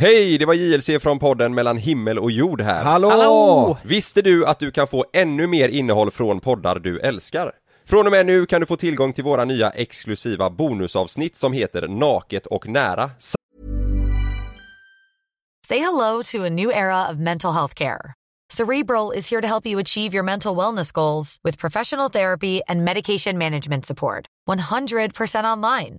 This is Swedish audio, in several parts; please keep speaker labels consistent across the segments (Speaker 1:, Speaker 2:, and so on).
Speaker 1: Hej, det var JLC från podden mellan himmel och jord här.
Speaker 2: Hallå!
Speaker 3: Hallå!
Speaker 1: Visste du att du kan få ännu mer innehåll från poddar du älskar? Från och med nu kan du få tillgång till våra nya exklusiva bonusavsnitt som heter Naket och nära
Speaker 4: Say hello to a new era of mental health care. Cerebral is here to help you achieve your mental wellness goals with professional therapy and medication management support. 100% online.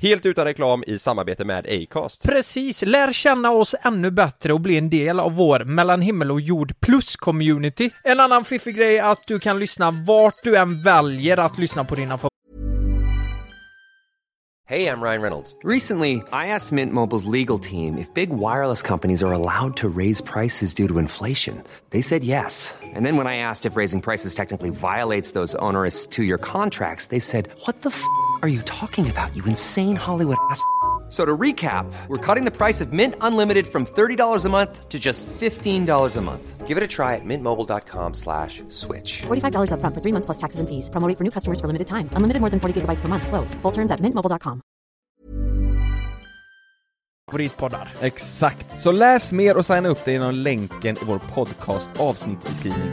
Speaker 1: Helt utan reklam i samarbete med Acast.
Speaker 3: Precis, lär känna oss ännu bättre och bli en del av vår mellan himmel och jord plus-community. En annan fiffig grej är att du kan lyssna vart du än väljer att lyssna på dina
Speaker 5: Hey, I'm Ryan Reynolds. Recently, I asked Mint Mobile's legal team if big wireless companies are allowed to raise prices due to inflation. They said yes. And then when I asked if raising prices technically violates those onerous two year contracts, they said, What the f are you talking about, you insane Hollywood ass? So to recap, we're cutting the price of Mint Unlimited from $30 a month to just $15 a month. Give it a try at mintmobile.com slash switch.
Speaker 6: $45 upfront for three months plus taxes and fees. Promo for new customers for limited time. Unlimited more than 40 gigabytes per month. Slows. Full terms at mintmobile.com.
Speaker 3: favoritpoddar.
Speaker 2: Exakt. Så läs mer och signa upp dig genom länken i vår podcast avsnittsbeskrivning.